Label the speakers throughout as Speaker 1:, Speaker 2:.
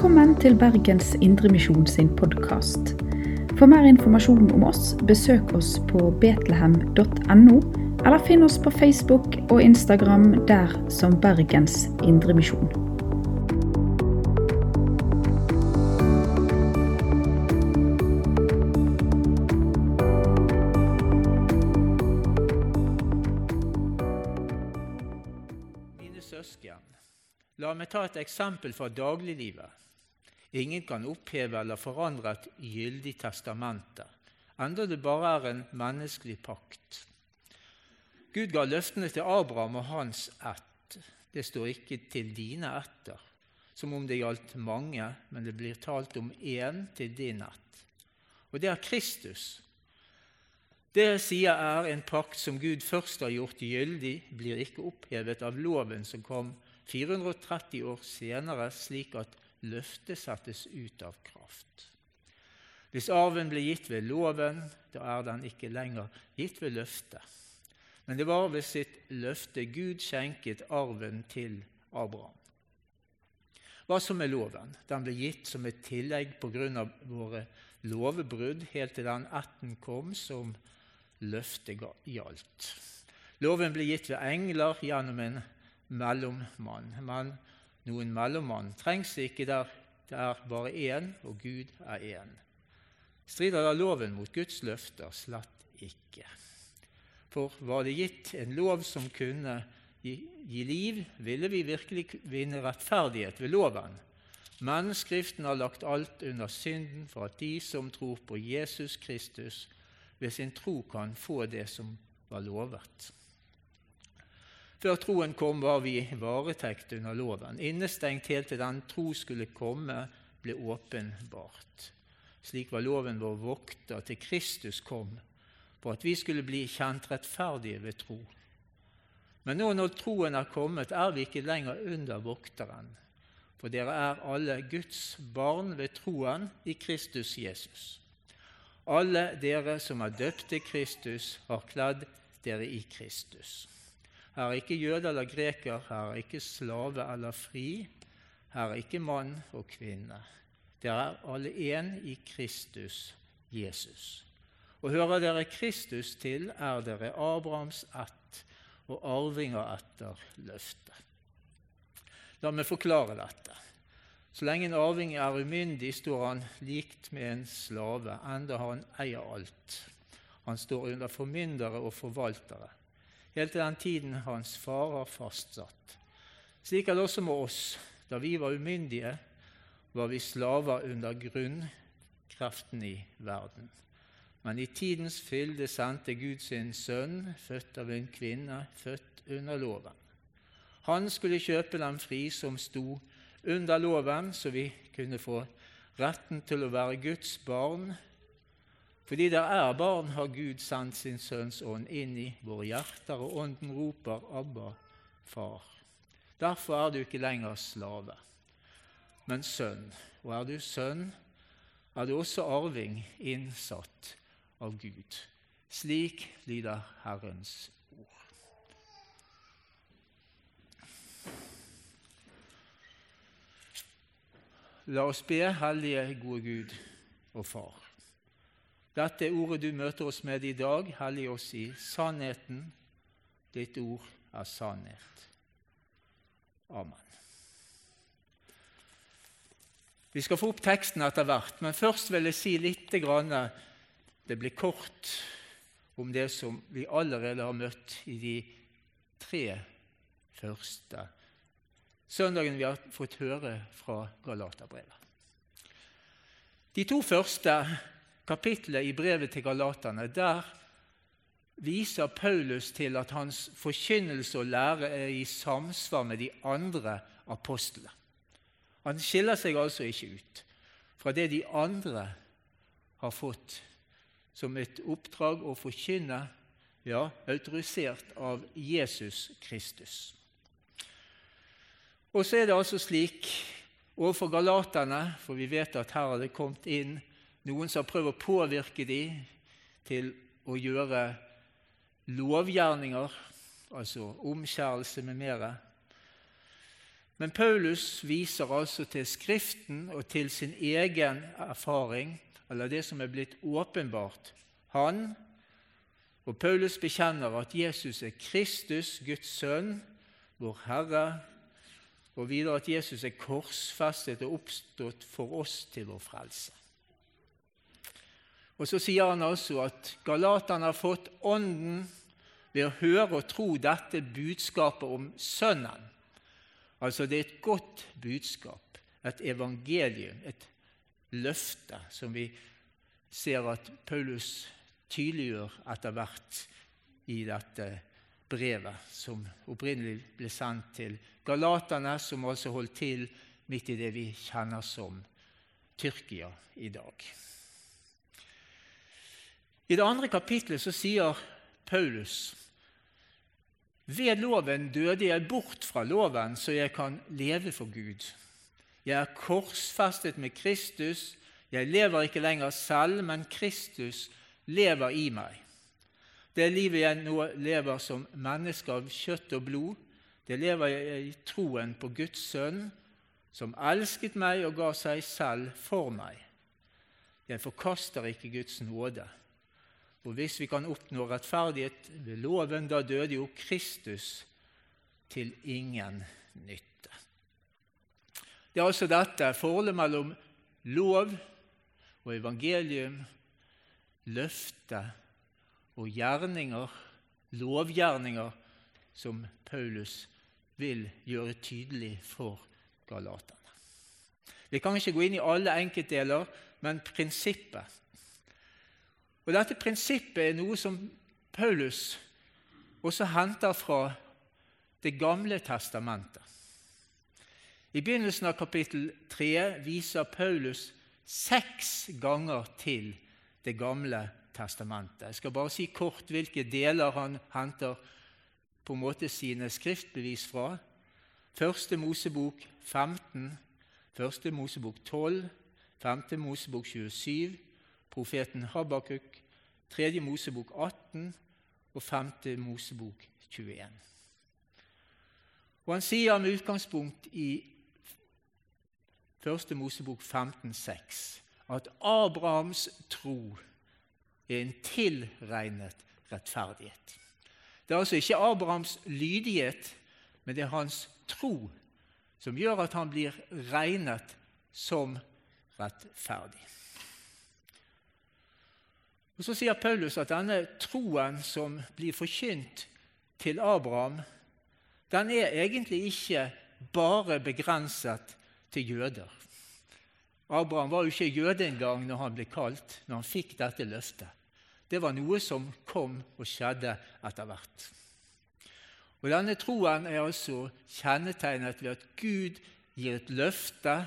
Speaker 1: Velkommen til Bergens Indremisjon sin podkast. For mer informasjon om oss, besøk oss på betlehem.no, eller finn oss på Facebook og Instagram der som Bergens Indremisjon.
Speaker 2: La meg ta et eksempel fra dagliglivet. Ingen kan oppheve eller forandre et gyldig testamente, enda det bare er en menneskelig pakt. Gud ga løftene til Abraham og hans ett. Det står ikke 'til dine etter', som om det gjaldt mange, men det blir talt om én til din ett. Og det er Kristus. Det jeg sier er en pakt som Gud først har gjort gyldig, blir ikke opphevet av loven som kom 430 år senere, slik at løftet settes ut av kraft. Hvis arven ble gitt ved loven, da er den ikke lenger gitt ved løftet. Men det var ved sitt løfte Gud skjenket arven til Abraham. Hva som er loven? Den ble gitt som et tillegg pga. våre lovbrudd helt til den ætten kom som løftet gjaldt. Loven ble gitt ved engler gjennom en mellommann. Men noen mellommann trengs ikke der det er bare én, og Gud er én. Strider da loven mot Guds løfter? Slett ikke. For var det gitt en lov som kunne gi, gi liv, ville vi virkelig vinne rettferdighet ved loven. Men Skriften har lagt alt under synden for at de som tror på Jesus Kristus, ved sin tro kan få det som var lovet. Før troen kom, var vi i varetekt under loven, innestengt helt til den tro skulle komme, ble åpenbart. Slik var loven vår vokter til Kristus kom, for at vi skulle bli kjent rettferdige ved tro. Men nå når troen er kommet, er vi ikke lenger under vokteren, for dere er alle Guds barn ved troen i Kristus Jesus. Alle dere som er døpt til Kristus, har kledd dere i Kristus. Her er ikke jøde eller greker, her er ikke slave eller fri, her er ikke mann og kvinne. Dere er alle én i Kristus Jesus. Og hører dere Kristus til, er dere Abrahams ett og arvinger etter løftet. La meg forklare dette. Så lenge en arving er umyndig, står han likt med en slave, enda han eier alt. Han står under formyndere og forvaltere helt til den tiden hans far har fastsatt. Slik er det også med oss. Da vi var umyndige, var vi slaver under grunnkraften i verden. Men i tidens fylde sendte Gud sin sønn, født av en kvinne, født under loven. Han skulle kjøpe dem fri som sto under loven, så vi kunne få retten til å være Guds barn fordi der er barn, har Gud sendt sin Sønns ånd inn i våre hjerter, og ånden roper 'Abba, Far'. Derfor er du ikke lenger slave, men sønn. Og er du sønn, er du også arving innsatt av Gud. Slik lyder Herrens ord. La oss be, Hellige, gode Gud og Far. Dette er ordet du møter oss med i dag. Hellig oss i sannheten. Ditt ord er sannhet. Amen. Vi skal få opp teksten etter hvert, men først vil jeg si litt grann, Det blir kort om det som vi allerede har møtt i de tre første søndagene vi har fått høre fra Galaterbrevet. De to første kapittelet i brevet til galaterne, der viser Paulus til at hans forkynnelse og lære er i samsvar med de andre apostlene. Han skiller seg altså ikke ut fra det de andre har fått som et oppdrag å forkynne, ja, autorisert av Jesus Kristus. Og så er det altså slik overfor galaterne, for vi vet at her har det kommet inn noen som har prøvd å påvirke dem til å gjøre lovgjerninger, altså omskjærelse med mere. Men Paulus viser altså til Skriften og til sin egen erfaring, eller det som er blitt åpenbart. Han og Paulus bekjenner at Jesus er Kristus, Guds sønn, vår Herre, og videre at Jesus er korsfestet og oppstått for oss til vår frelse. Og Så sier han altså at galaterne har fått Ånden ved å høre og tro dette budskapet om Sønnen. Altså det er et godt budskap, et evangelium, et løfte, som vi ser at Paulus tydeliggjør etter hvert i dette brevet, som opprinnelig ble sendt til galaterne, som altså holdt til midt i det vi kjenner som Tyrkia i dag. I det andre kapitlet så sier Paulus ved loven døde jeg bort fra loven, så jeg kan leve for Gud. Jeg er korsfestet med Kristus. Jeg lever ikke lenger selv, men Kristus lever i meg. Det livet jeg nå lever som menneske av kjøtt og blod, det lever jeg i troen på Guds sønn, som elsket meg og ga seg selv for meg. Jeg forkaster ikke Guds nåde. Og hvis vi kan oppnå rettferdighet ved loven, da døde jo Kristus til ingen nytte. Det er altså dette forholdet mellom lov og evangelium, løfte og gjerninger, lovgjerninger, som Paulus vil gjøre tydelig for galaterne. Vi kan ikke gå inn i alle enkeltdeler, men prinsippet og Dette prinsippet er noe som Paulus også henter fra Det gamle testamentet. I begynnelsen av kapittel 3 viser Paulus seks ganger til Det gamle testamentet. Jeg skal bare si kort hvilke deler han henter på en måte sine skriftbevis fra. Første Mosebok 15, Første Mosebok 12, Femte Mosebok 27, profeten Habakuk, 3. Mosebok 18 og 5. Mosebok 21. Og Han sier med utgangspunkt i 1. Mosebok 15,6 at Abrahams tro er en tilregnet rettferdighet. Det er altså ikke Abrahams lydighet, men det er hans tro som gjør at han blir regnet som rettferdig. Og Så sier Paulus at denne troen som blir forkynt til Abraham, den er egentlig ikke bare begrenset til jøder. Abraham var jo ikke jøde engang når han ble kalt, når han fikk dette løftet. Det var noe som kom og skjedde etter hvert. Og Denne troen er altså kjennetegnet ved at Gud gir et løfte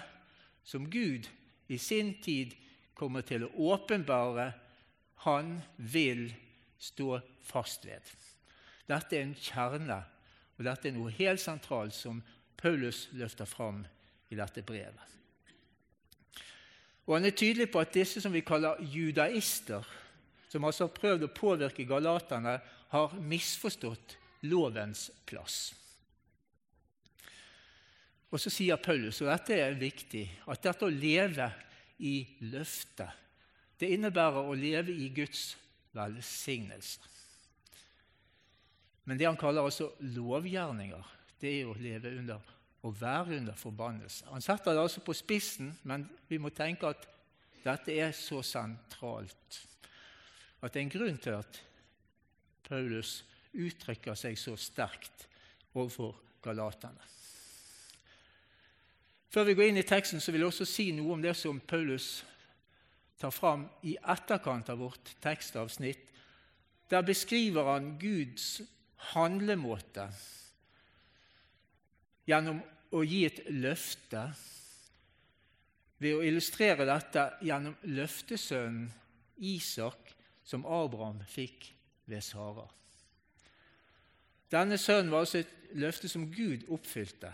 Speaker 2: som Gud i sin tid kommer til å åpenbare han vil stå fast ved. Dette er en kjerne, og dette er noe helt sentralt som Paulus løfter fram i dette brevet. Og Han er tydelig på at disse som vi kaller judaister, som altså har prøvd å påvirke galaterne, har misforstått lovens plass. Og Så sier Paulus, og dette er viktig, at dette å leve i løftet det innebærer å leve i Guds velsignelse. Men det han kaller altså lovgjerninger, det er å leve under å være under forbannelse. Han setter det altså på spissen, men vi må tenke at dette er så sentralt at det er en grunn til at Paulus uttrykker seg så sterkt overfor galaterne. Før vi går inn i teksten, så vil jeg også si noe om det som Paulus tar fram i etterkant av vårt tekstavsnitt. Der beskriver han Guds handlemåte gjennom å gi et løfte ved å illustrere dette gjennom løftesønnen Isak, som Abraham fikk ved Sara. Denne sønnen var altså et løfte som Gud oppfylte.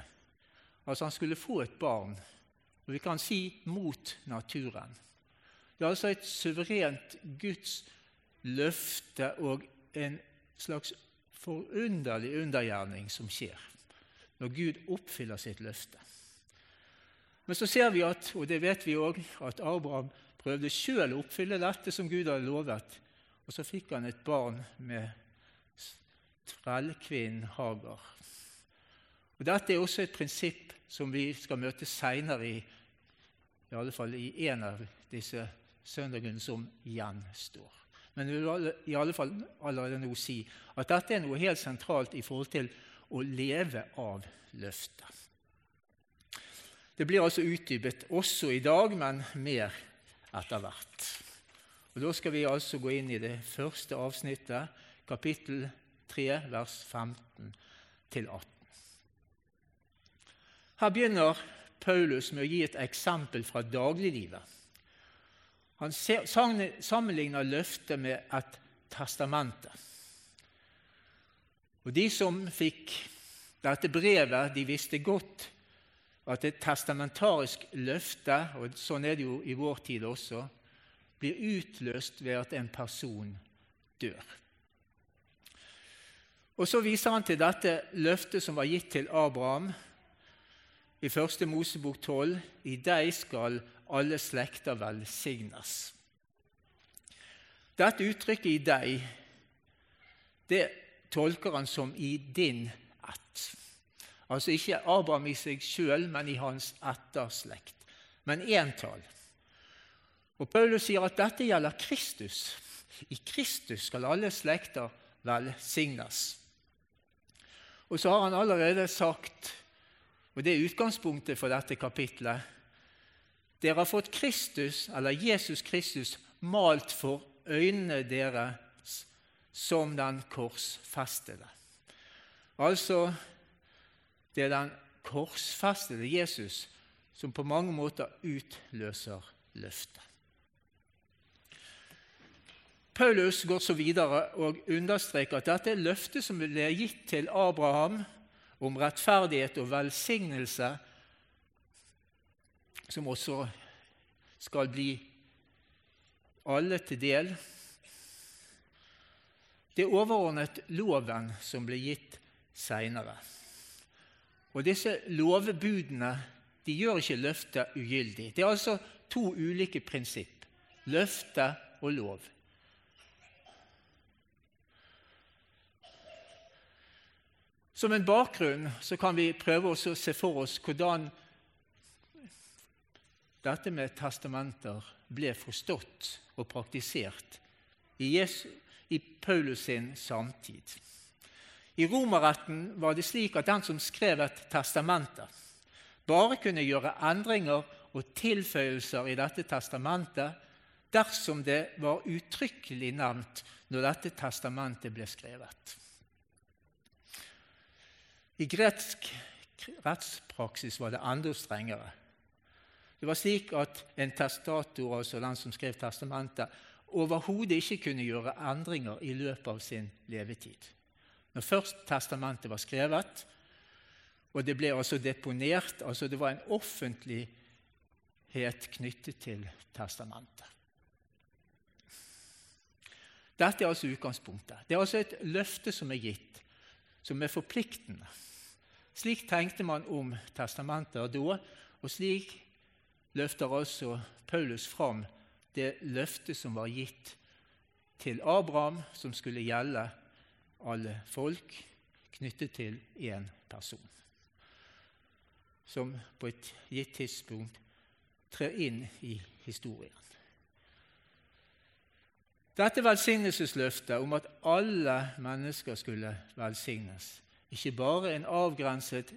Speaker 2: Altså Han skulle få et barn, og vi kan si mot naturen. Det er altså et suverent Guds løfte og en slags forunderlig undergjerning som skjer. når Gud oppfyller sitt løfte. Men så ser vi at, og det vet vi òg, at Abraham prøvde sjøl å oppfylle dette som Gud hadde lovet, og så fikk han et barn med trellkvinnen Hagar. Og Dette er også et prinsipp som vi skal møte seinere i i alle fall i en av disse søndagene som gjenstår. Men jeg vil i alle fall allerede nå si at dette er noe helt sentralt i forhold til å leve av løftet. Det blir altså utdypet også i dag, men mer etter hvert. Og Da skal vi altså gå inn i det første avsnittet, kapittel 3, vers 15 18. Her begynner Paulus med å gi et eksempel fra dagliglivet. Han sammenligner løftet med et testamente. Og De som fikk dette brevet, de visste godt at et testamentarisk løfte, og sånn er det jo i vår tid også, blir utløst ved at en person dør. Og Så viser han til dette løftet som var gitt til Abraham i 1. Mosebok 12.: I deg skal alle slekter velsignes. Dette uttrykket 'i deg' det tolker han som 'i din ett'. Altså ikke Abraham i seg sjøl, men i hans etterslekt. Men entall. Og Paulus sier at dette gjelder Kristus. I Kristus skal alle slekter velsignes. Og så har han allerede sagt og Det er utgangspunktet for dette kapitlet. Dere har fått Kristus, eller Jesus Kristus, malt for øynene deres som den korsfestede. Altså det er den korsfestede Jesus som på mange måter utløser løftet. Paulus går så videre og understreker at dette er løftet som ble gitt til Abraham om rettferdighet og velsignelse, som også skal bli alle til del. Det er overordnet loven som ble gitt seinere. Og disse lovbudene de gjør ikke løftet ugyldig. Det er altså to ulike prinsipp løfte og lov. Som en bakgrunn så kan vi prøve å se for oss hvordan dette med testamenter ble forstått og praktisert i, Jesu, i Paulus sin samtid. I romerretten var det slik at den som skrev et testamente, bare kunne gjøre endringer og tilføyelser i dette testamentet dersom det var uttrykkelig nevnt når dette testamentet ble skrevet. I gresk rettspraksis var det enda strengere. Det var slik at en testator, altså den som skrev testamentet, overhodet ikke kunne gjøre endringer i løpet av sin levetid. Når først testamentet var skrevet, og det ble altså deponert altså Det var en offentlighet knyttet til testamentet. Dette er altså utgangspunktet. Det er altså et løfte som er gitt, som er forpliktende. Slik tenkte man om testamenter da, og slik løfter altså Paulus fram det løftet som var gitt til Abraham, som skulle gjelde alle folk, knyttet til én person, som på et gitt tidspunkt trer inn i historien. Dette velsignelsesløftet om at alle mennesker skulle velsignes, ikke bare en avgrenset,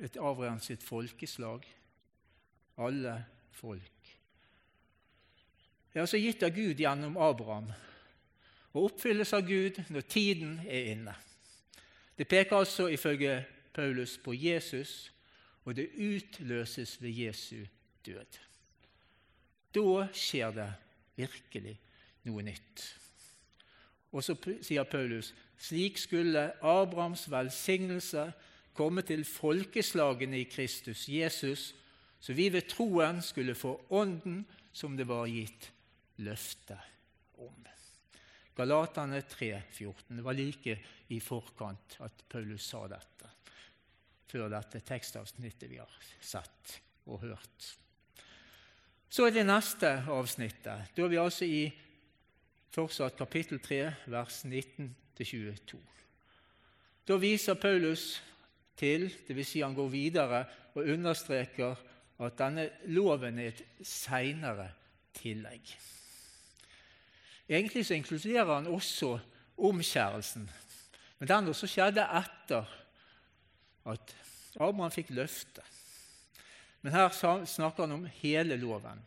Speaker 2: et avgrenset folkeslag. Alle folk. Det er altså gitt av Gud gjennom Abraham og oppfylles av Gud når tiden er inne. Det peker altså ifølge Paulus på Jesus, og det utløses ved Jesu død. Da skjer det virkelig noe nytt. Og så sier Paulus slik skulle Abrahams velsignelse komme til folkeslagene i Kristus Jesus, så vi ved troen skulle få Ånden som det var gitt løfte om. Galatane 3, 14. Det var like i forkant at Paulus sa dette. før dette tekstavsnittet vi har sett og hørt. Så er det neste avsnittet. Da er vi altså i fortsatt kapittel 3, vers 19-22. Da viser Paulus til, dvs. Si han går videre og understreker at denne loven er et seinere tillegg. Egentlig så inkluderer han også omskjærelsen, men den også skjedde etter at Abraham fikk løftet. Men her snakker han om hele loven.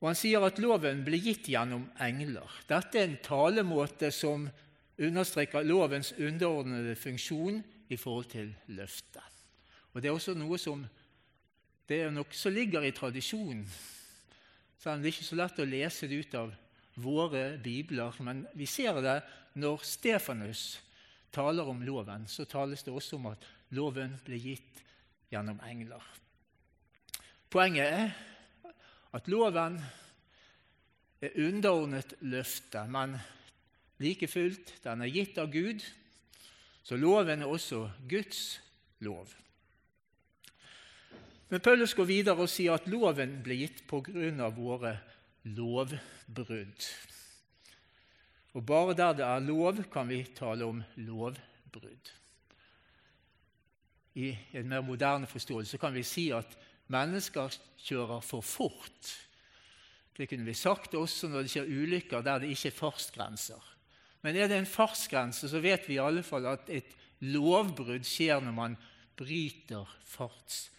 Speaker 2: Og Han sier at loven ble gitt gjennom engler. Dette er en talemåte som understreker lovens underordnede funksjon i forhold til løftet. Og Det er også noe som det er nok som ligger i tradisjonen. Det er ikke så lett å lese det ut av våre bibler. Men vi ser det når Stefanus taler om loven. Så tales det også om at loven ble gitt gjennom engler. Poenget er at loven er underordnet løftet, men like fullt den er gitt av Gud, så loven er også Guds lov. Men Paulus går videre og sier at loven ble gitt på grunn av våre lovbrudd. Og bare der det er lov, kan vi tale om lovbrudd. I en mer moderne forståelse kan vi si at mennesker kjører for fort. Det kunne vi sagt også når det skjer ulykker der det ikke er fartsgrenser. Men er det en fartsgrense, så vet vi i alle fall at et lovbrudd skjer når man bryter fartsgrensen.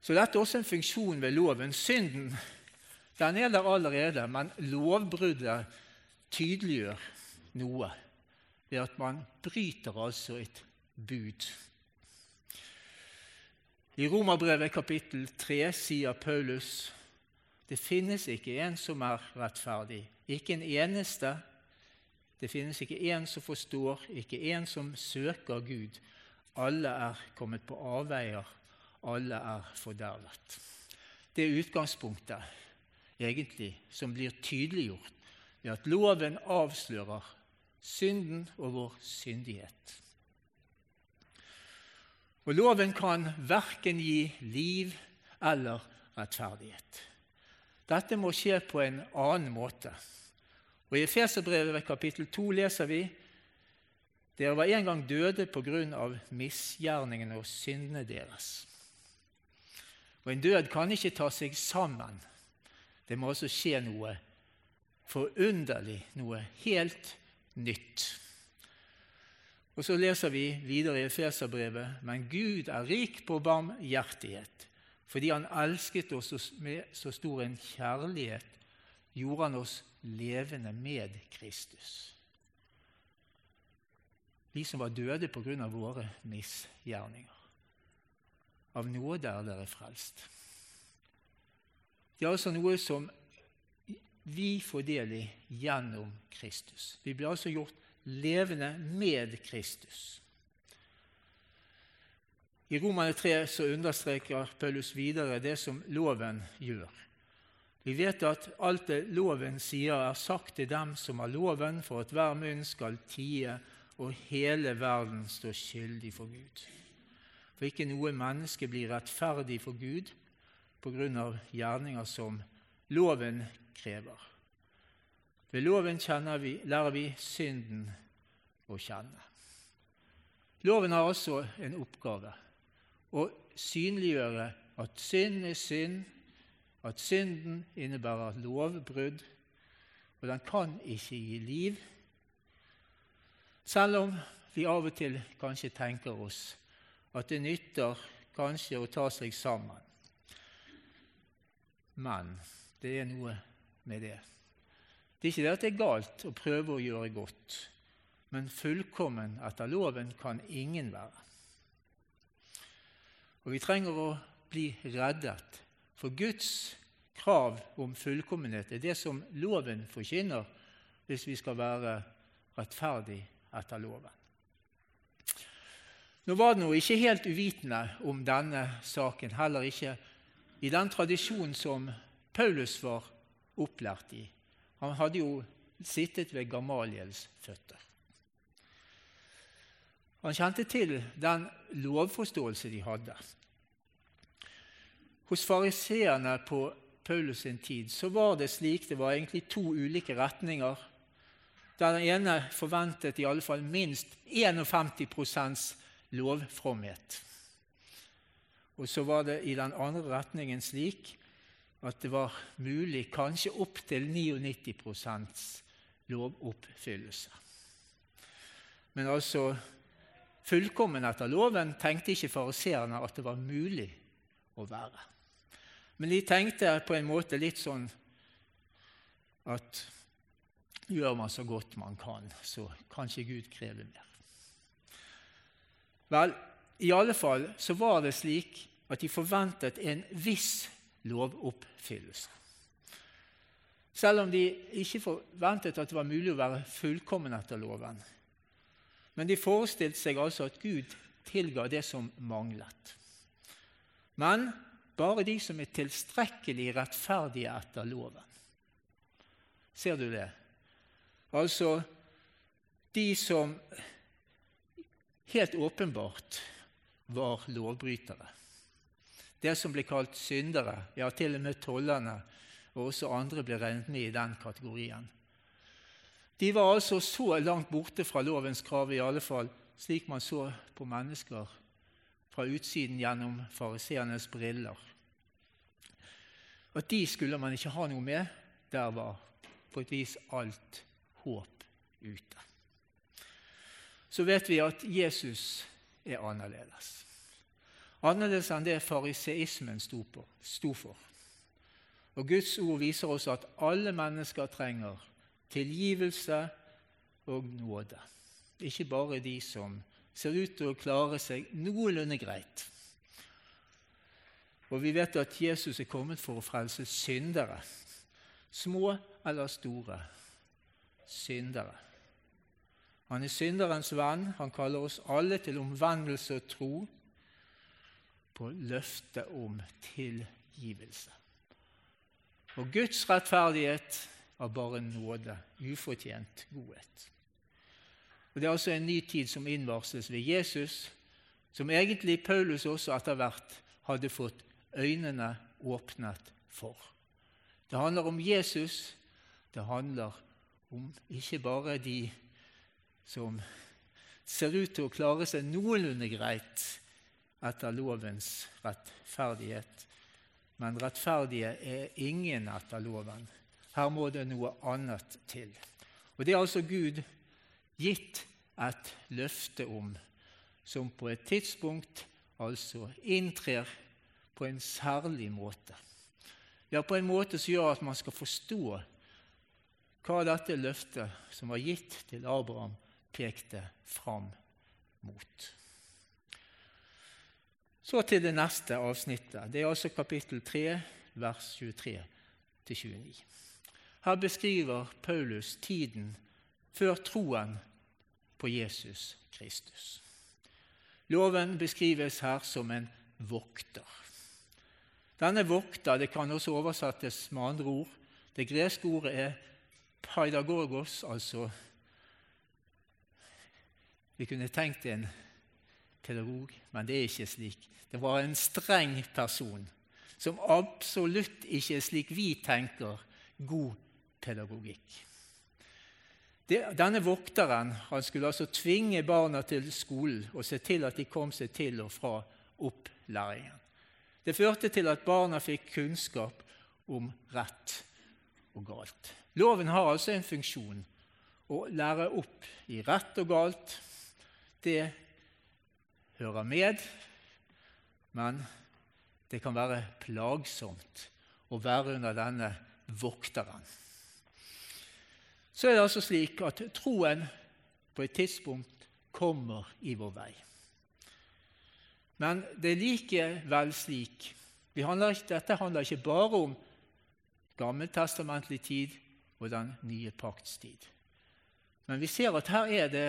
Speaker 2: Så dette er også en funksjon ved loven. Synden den er der allerede, men lovbruddet tydeliggjør noe ved at man bryter altså et bud. I Romerbrevet kapittel 3 sier Paulus det finnes ikke en som er rettferdig. Ikke en eneste. Det finnes ikke en som forstår, ikke en som søker Gud. Alle er kommet på avveier, alle er fordervet. Det er utgangspunktet egentlig som blir tydeliggjort ved at loven avslører synden og vår syndighet. Og loven kan verken gi liv eller rettferdighet. Dette må skje på en annen måte. Og I Efeserbrevet kapittel 2 leser vi dere var en gang døde på grunn av misgjerningene og syndene deres. Og En død kan ikke ta seg sammen. Det må også skje noe forunderlig, noe helt nytt. Og Så leser vi videre i Efeserbrevet.: Men Gud er rik på barmhjertighet. Fordi Han elsket oss med så stor en kjærlighet, gjorde Han oss levende med Kristus. Vi som var døde på grunn av våre misgjerninger. Av nåde er dere frelst. Det er altså noe som vi får del i gjennom Kristus. Vi blir altså gjort levende med Kristus. I Romane 3 så understreker Paulus videre det som loven gjør. Vi vet at alt det loven sier, er sagt til dem som har loven, for at hver munn skal tie og hele verden står skyldig for Gud. For ikke noe menneske blir rettferdig for Gud på grunn av gjerninger som loven krever. Ved loven vi, lærer vi synden å kjenne. Loven har også en oppgave å synliggjøre at synd er synd, at synden innebærer lovbrudd, og den kan ikke gi liv, selv om vi av og til kanskje tenker oss at det nytter kanskje å ta seg sammen. Men det er noe med det. Det er ikke det at det er galt å prøve å gjøre godt, men fullkommen etter loven kan ingen være. Og vi trenger å bli reddet for Guds krav om fullkommenhet er det som loven forkynner hvis vi skal være rettferdig etter loven. Nå var det nå ikke helt uvitende om denne saken, heller ikke i den tradisjonen som Paulus var opplært i. Han hadde jo sittet ved Gamaliels føtter. Han kjente til den lovforståelse de hadde. Hos fariseerne på Paulus sin tid så var det slik det var egentlig to ulike retninger. Der den ene forventet i alle fall minst 51% lovfromhet. Og så var det i den andre retningen slik at det var mulig kanskje opptil 99% lovoppfyllelse. Men altså fullkommen etter loven tenkte ikke fariseerne at det var mulig å være. Men de tenkte på en måte litt sånn at gjør man så godt man kan, så kan ikke Gud kreve mer. Vel, i alle fall så var det slik at de forventet en viss lovoppfyllelse. Selv om de ikke forventet at det var mulig å være fullkommen etter loven. Men de forestilte seg altså at Gud tilga det som manglet. Men bare de som er tilstrekkelig rettferdige etter loven. Ser du det? Altså de som helt åpenbart var lovbrytere. Det som ble kalt syndere, ja, til og med tollerne og også andre ble regnet med i den kategorien. De var altså så langt borte fra lovens krav, i alle fall slik man så på mennesker fra utsiden gjennom fariseernes briller. At de skulle man ikke ha noe med, der var på et vis alt håp ute. Så vet vi at Jesus er annerledes. Annerledes enn det fariseismen sto for. Og Guds ord viser oss at alle mennesker trenger tilgivelse og nåde. Ikke bare de som ser ut til å klare seg noenlunde greit. Og vi vet at Jesus er kommet for å frelse syndere, små eller store syndere. Han er synderens venn. Han kaller oss alle til omvendelse og tro på løftet om tilgivelse. Og Guds rettferdighet av bare nåde, ufortjent godhet. Og Det er altså en ny tid som innvarsles ved Jesus, som egentlig Paulus også etter hvert hadde fått øynene åpnet for. Det handler om Jesus. Det handler om ikke bare de som ser ut til å klare seg noenlunde greit etter lovens rettferdighet, men rettferdige er ingen etter loven. Her må det noe annet til. Og Det er altså Gud gitt et løfte om, som på et tidspunkt altså inntrer på en særlig måte. Ja, på en måte som gjør at man skal forstå hva dette løftet som var gitt til Abraham, pekte fram mot. Så til det neste avsnittet. Det er altså kapittel 3, vers 23-29. Her beskriver Paulus tiden før troen på Jesus Kristus. Loven beskrives her som en vokter. Denne vokter det kan også oversettes med andre ord. Det greske ordet er paidagogos, altså Vi kunne tenkt en pedagog, men det er ikke slik. Det var en streng person som absolutt ikke er slik vi tenker god pedagogikk. Denne vokteren skulle altså tvinge barna til skolen og se til at de kom seg til og fra opplæringen. Det førte til at barna fikk kunnskap om rett og galt. Loven har altså en funksjon å lære opp i rett og galt. Det hører med, men det kan være plagsomt å være under denne vokteren. Så er det altså slik at troen på et tidspunkt kommer i vår vei. Men det er likevel slik handler, Dette handler ikke bare om gammeltestamentlig tid og den nye pakts tid. Men vi ser at her er det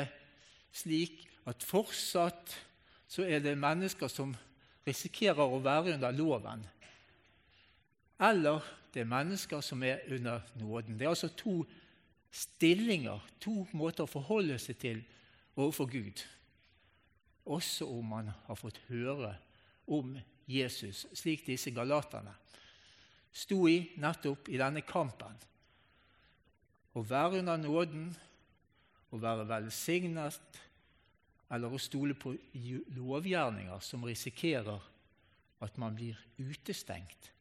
Speaker 2: slik at fortsatt så er det mennesker som risikerer å være under loven. Eller det er mennesker som er under nåden. Det er altså to stillinger, to måter å forholde seg til overfor Gud. også om man har fått høre om Jesus, slik disse galaterne sto i nettopp i denne kampen. Å være under nåden, å være velsignet, eller å stole på lovgjerninger som risikerer at man blir utestengt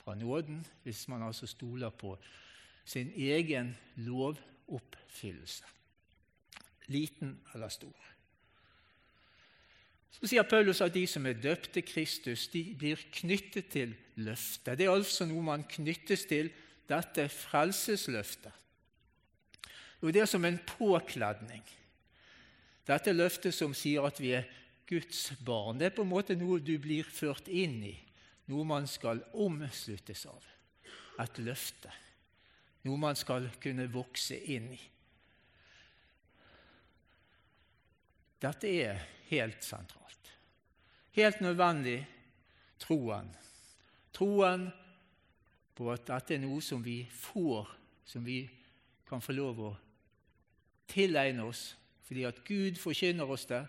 Speaker 2: fra nåden hvis man altså stoler på sin egen lovoppfyllelse, liten eller stor. Så sier Paulus at de som er døpt til Kristus, de blir knyttet til løftet. Det er altså noe man knyttes til, dette frelsesløftet. Og det er som en påkledning. Dette løftet som sier at vi er Guds barn, det er på en måte noe du blir ført inn i, noe man skal omsluttes av. Et løfte. Noe man skal kunne vokse inn i. Dette er helt sentralt. Helt nødvendig troen. Troen på at dette er noe som vi får, som vi kan få lov å tilegne oss fordi at Gud forkynner oss det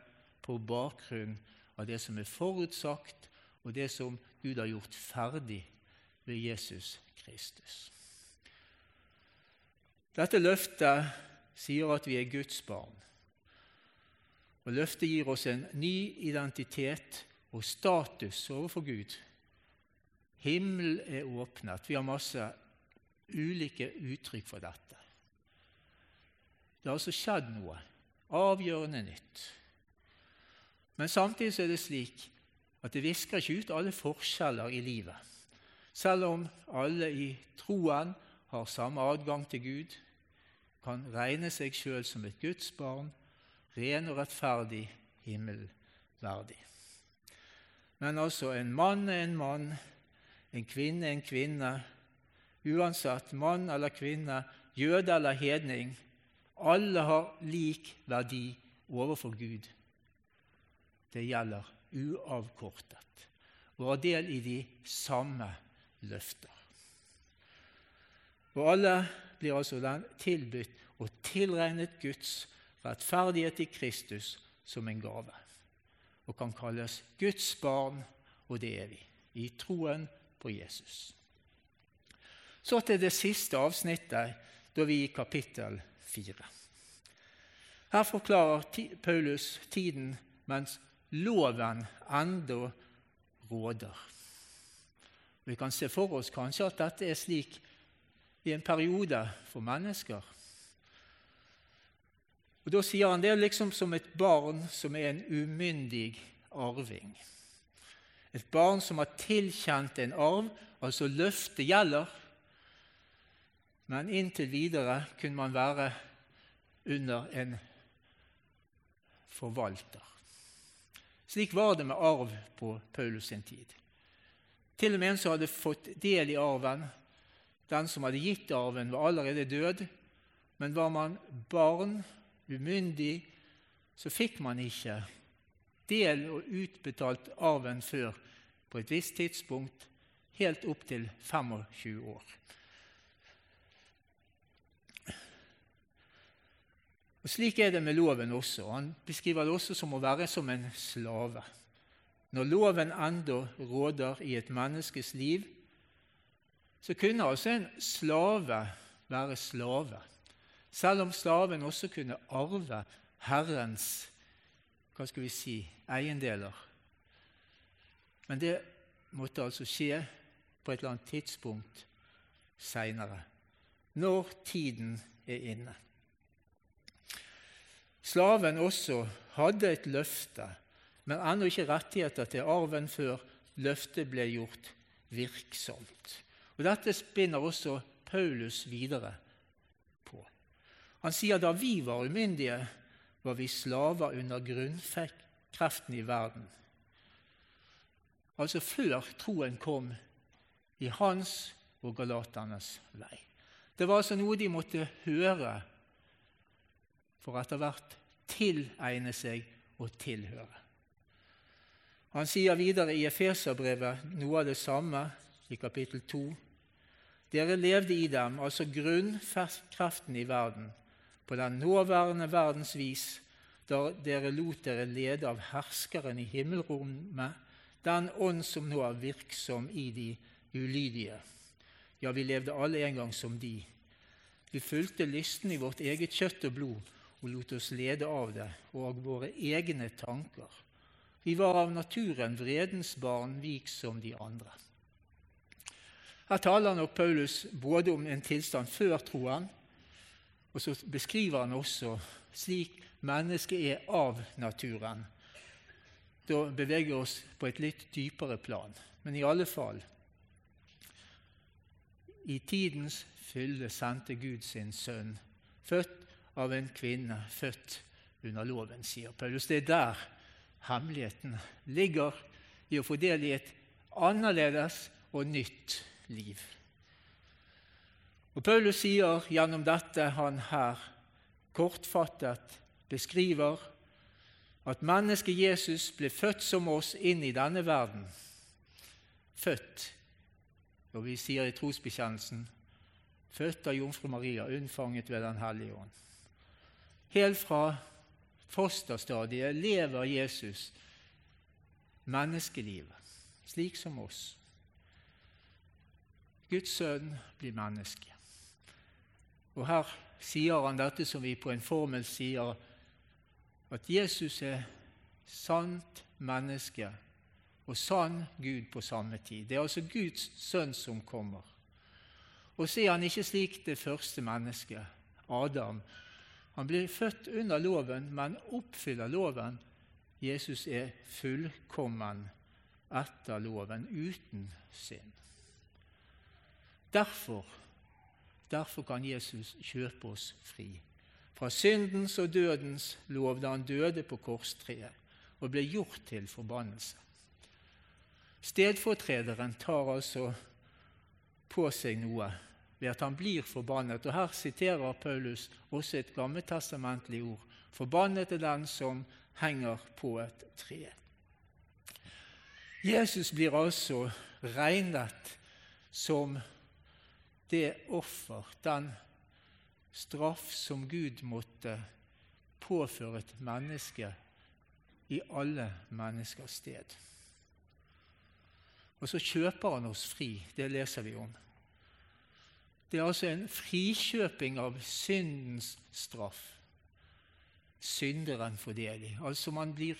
Speaker 2: på bakgrunn av det som er forutsagt, og det som Gud har gjort ferdig ved Jesus Kristus. Dette løftet sier at vi er Guds barn. Og Løftet gir oss en ny identitet og status overfor Gud. Himmelen er åpnet. Vi har masse ulike uttrykk for dette. Det har altså skjedd noe avgjørende nytt. Men samtidig er det slik at det visker ikke ut alle forskjeller i livet. Selv om alle i troen har samme adgang til Gud, kan regne seg sjøl som et Guds barn, ren og rettferdig, himmelverdig. Men altså, en mann er en mann, en kvinne er en kvinne. Uansett mann eller kvinne, jøde eller hedning, alle har lik verdi overfor Gud. Det gjelder uavkortet og har del i de samme løfter. Og alle blir altså tilbudt og tilregnet Guds rettferdighet i Kristus som en gave, og kan kalles Guds barn, og det er vi, i troen på Jesus. Så til det siste avsnittet, da vi i kapittel 4. Her forklarer Paulus tiden mens loven enda råder. Vi kan se for oss kanskje at dette er slik i en periode for mennesker. Og Da sier han det er liksom som et barn som er en umyndig arving. Et barn som har tilkjent en arv, altså løftet gjelder. Men inntil videre kunne man være under en forvalter. Slik var det med arv på Paulus sin tid. Til og med en som hadde fått del i arven. Den som hadde gitt arven, var allerede død. Men var man barn umyndig, så fikk man ikke del og utbetalt arven før på et visst tidspunkt, helt opp til 25 år. Og Slik er det med loven også. Han beskriver det også som å være som en slave. Når loven enda råder i et menneskes liv, så kunne altså en slave være slave selv om slaven også kunne arve Herrens hva skal vi si, eiendeler. Men det måtte altså skje på et eller annet tidspunkt seinere, når tiden er inne. Slaven også hadde et løfte, men ennå ikke rettigheter til arven før løftet ble gjort virksomt. Og Dette spinner også Paulus videre på. han sier da vi var umyndige, var vi slaver under grunnkreften i verden. Altså før troen kom i hans og galaternes vei. Det var altså noe de måtte høre for etter hvert tilegne seg og tilhøre. Han sier videre i Efeserbrevet noe av det samme i kapittel 2. Dere levde i dem, altså grunnkreften i verden, på den nåværende verdens vis, da dere lot dere lede av herskeren i himmelrommet, den ånd som nå er virksom i de ulydige. Ja, vi levde alle en gang som de. Vi fulgte lysten i vårt eget kjøtt og blod og lot oss lede av det og av våre egne tanker. Vi var av naturen vredens barn, vik som de andre. Her taler nok Paulus både om en tilstand før troen, og så beskriver han også slik mennesket er av naturen. Da beveger vi oss på et litt dypere plan. Men i alle fall I tidens fylde sendte Gud sin sønn, født av en kvinne, født under loven, sier Paulus. Det er der hemmeligheten ligger i å få del i et annerledes og nytt liv. Og Paulus sier gjennom dette han her kortfattet beskriver at mennesket Jesus ble født som oss inn i denne verden. Født, og vi sier i trosbekjennelsen, født av jomfru Maria, unnfanget ved Den hellige ånd. Helt fra fosterstadiet lever Jesus menneskelivet, slik som oss. Guds sønn blir menneske. Og Her sier han dette som vi på en formel sier, at Jesus er sant menneske og sann Gud på samme tid. Det er altså Guds sønn som kommer. Og så er han ikke slik det første mennesket, Adam. Han blir født under loven, men oppfyller loven. Jesus er fullkommen etter loven, uten synd. Derfor, derfor kan Jesus kjøpe oss fri fra syndens og dødens lov da han døde på korstreet og ble gjort til forbannelse. Stedfortrederen tar altså på seg noe ved at han blir forbannet. Og Her siterer Paulus også et gammeltestamentlig ord. Forbannet er den som henger på et tre. Jesus blir altså regnet som det offer, den straff som Gud måtte påføre et menneske i alle menneskers sted. Og så kjøper han oss fri. Det leser vi om. Det er altså en frikjøping av syndens straff. Synderen får del i. Altså man blir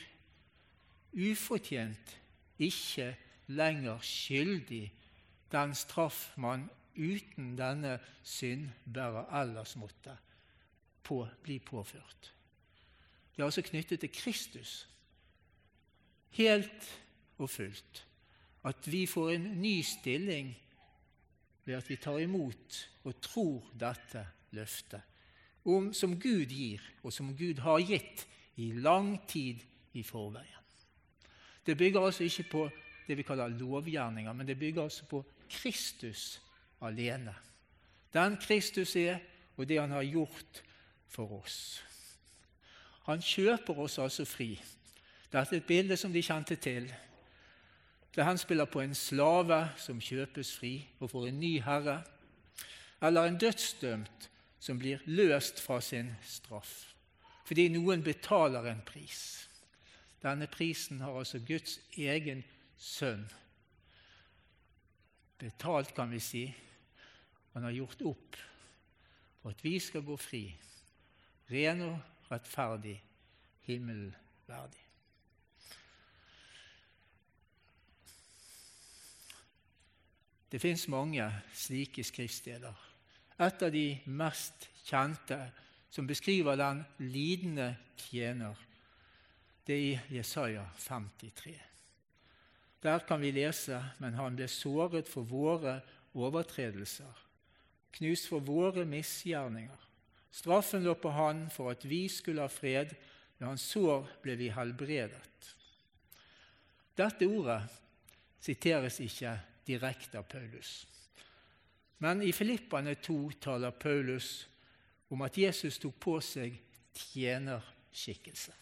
Speaker 2: ufortjent ikke lenger skyldig den straff man uten denne syndbærer ellers måtte på, bli påført. Det er altså knyttet til Kristus, helt og fullt. At vi får en ny stilling ved at vi tar imot og tror dette løftet, om, som Gud gir, og som Gud har gitt i lang tid i forveien. Det bygger altså ikke på det vi kaller lovgjerninger, men det bygger altså på Kristus alene. Den Kristus er, og det han har gjort for oss. Han kjøper oss altså fri. Dette er et bilde som de kjente til. Der han spiller på en slave som kjøpes fri og får en ny herre, eller en dødsdømt som blir løst fra sin straff fordi noen betaler en pris. Denne prisen har altså Guds egen sønn betalt, kan vi si, han har gjort opp for at vi skal gå fri, ren og rettferdig, himmelverdig. Det fins mange slike skriftsteder. Et av de mest kjente som beskriver den lidende tjener, det er i Jesaja 53. Der kan vi lese men han ble såret for våre overtredelser knust for våre misgjerninger. Straffen lå på han for at vi skulle ha fred. Ved hans sår ble vi helbredet. Dette ordet siteres ikke direkte av Paulus. Men i Filippane 2 taler Paulus om at Jesus tok på seg tjenerskikkelse.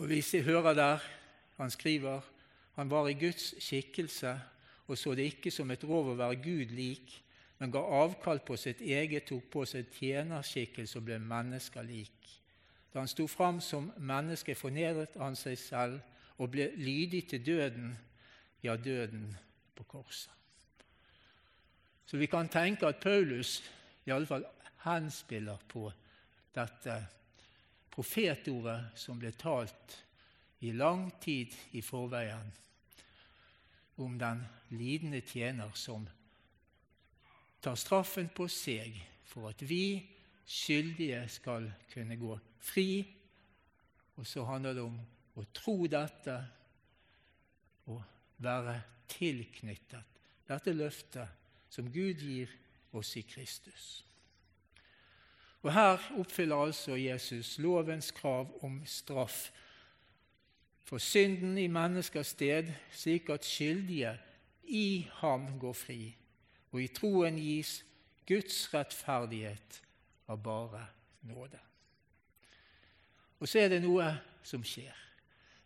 Speaker 2: Og Vi hører der han skriver han var i Guds skikkelse og så det ikke som et rov å være Gud lik, men ga avkall på sitt eget, tok på seg tjenerskikkelse og ble mennesker lik. da han sto fram som menneske, fornedret han seg selv og ble lydig til døden, ja, døden på korset. Så vi kan tenke at Paulus i alle fall henspiller på dette profetordet som ble talt i lang tid i forveien om den lidende tjener som tar straffen på seg for at vi skyldige skal kunne gå fri. Og så handler det om å tro dette være tilknyttet dette løftet som Gud gir oss i Kristus. Og Her oppfyller altså Jesus lovens krav om straff for synden i menneskers sted, slik at skyldige i ham går fri, og i troen gis Guds rettferdighet av bare nåde. Og så er det noe som skjer.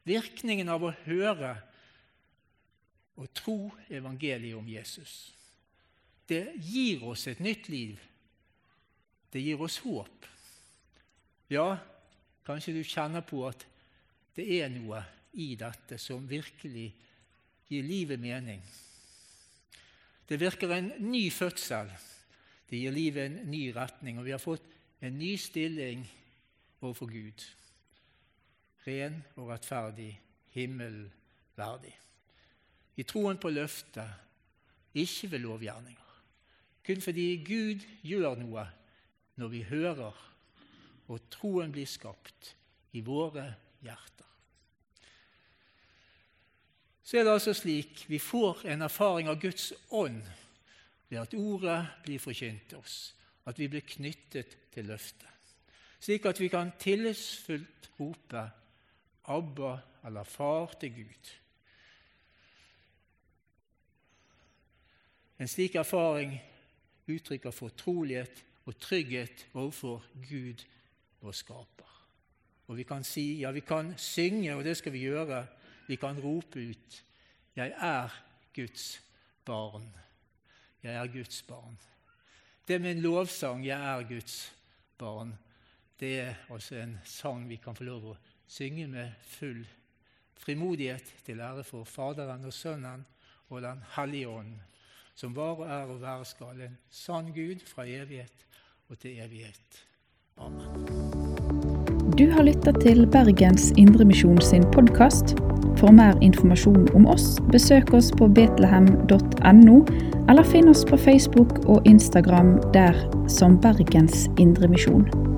Speaker 2: Virkningen av å høre og tro evangeliet om Jesus. Det gir oss et nytt liv. Det gir oss håp. Ja, kanskje du kjenner på at det er noe i dette som virkelig gir livet mening. Det virker en ny fødsel det gir livet en ny retning, og vi har fått en ny stilling overfor Gud. Ren og rettferdig, himmelverdig. I troen på løftet, ikke ved lovgjerninger. Kun fordi Gud gjør noe når vi hører, og troen blir skapt i våre hjerter. Så er det altså slik vi får en erfaring av Guds ånd ved at ordet blir forkynt oss, at vi blir knyttet til løftet, slik at vi kan tillitsfullt rope Abba eller Far til Gud. En slik erfaring uttrykker fortrolighet og trygghet overfor Gud, vår skaper. Og vi kan si, ja, vi kan synge, og det skal vi gjøre. Vi kan rope ut 'Jeg er Guds barn'. 'Jeg er Guds barn'. Det med en lovsang 'Jeg er Guds barn', det er altså en sang vi kan få lov å synge med full frimodighet til ære for Faderen og Sønnen og Den hellige ånd, som var og er og være skal en sann Gud fra evighet og til evighet. Amen.
Speaker 1: Du har lytta til Bergens Indremisjon sin podkast. For mer informasjon om oss, besøk oss på betlehem.no, eller finn oss på Facebook og Instagram der som Bergens Indremisjon.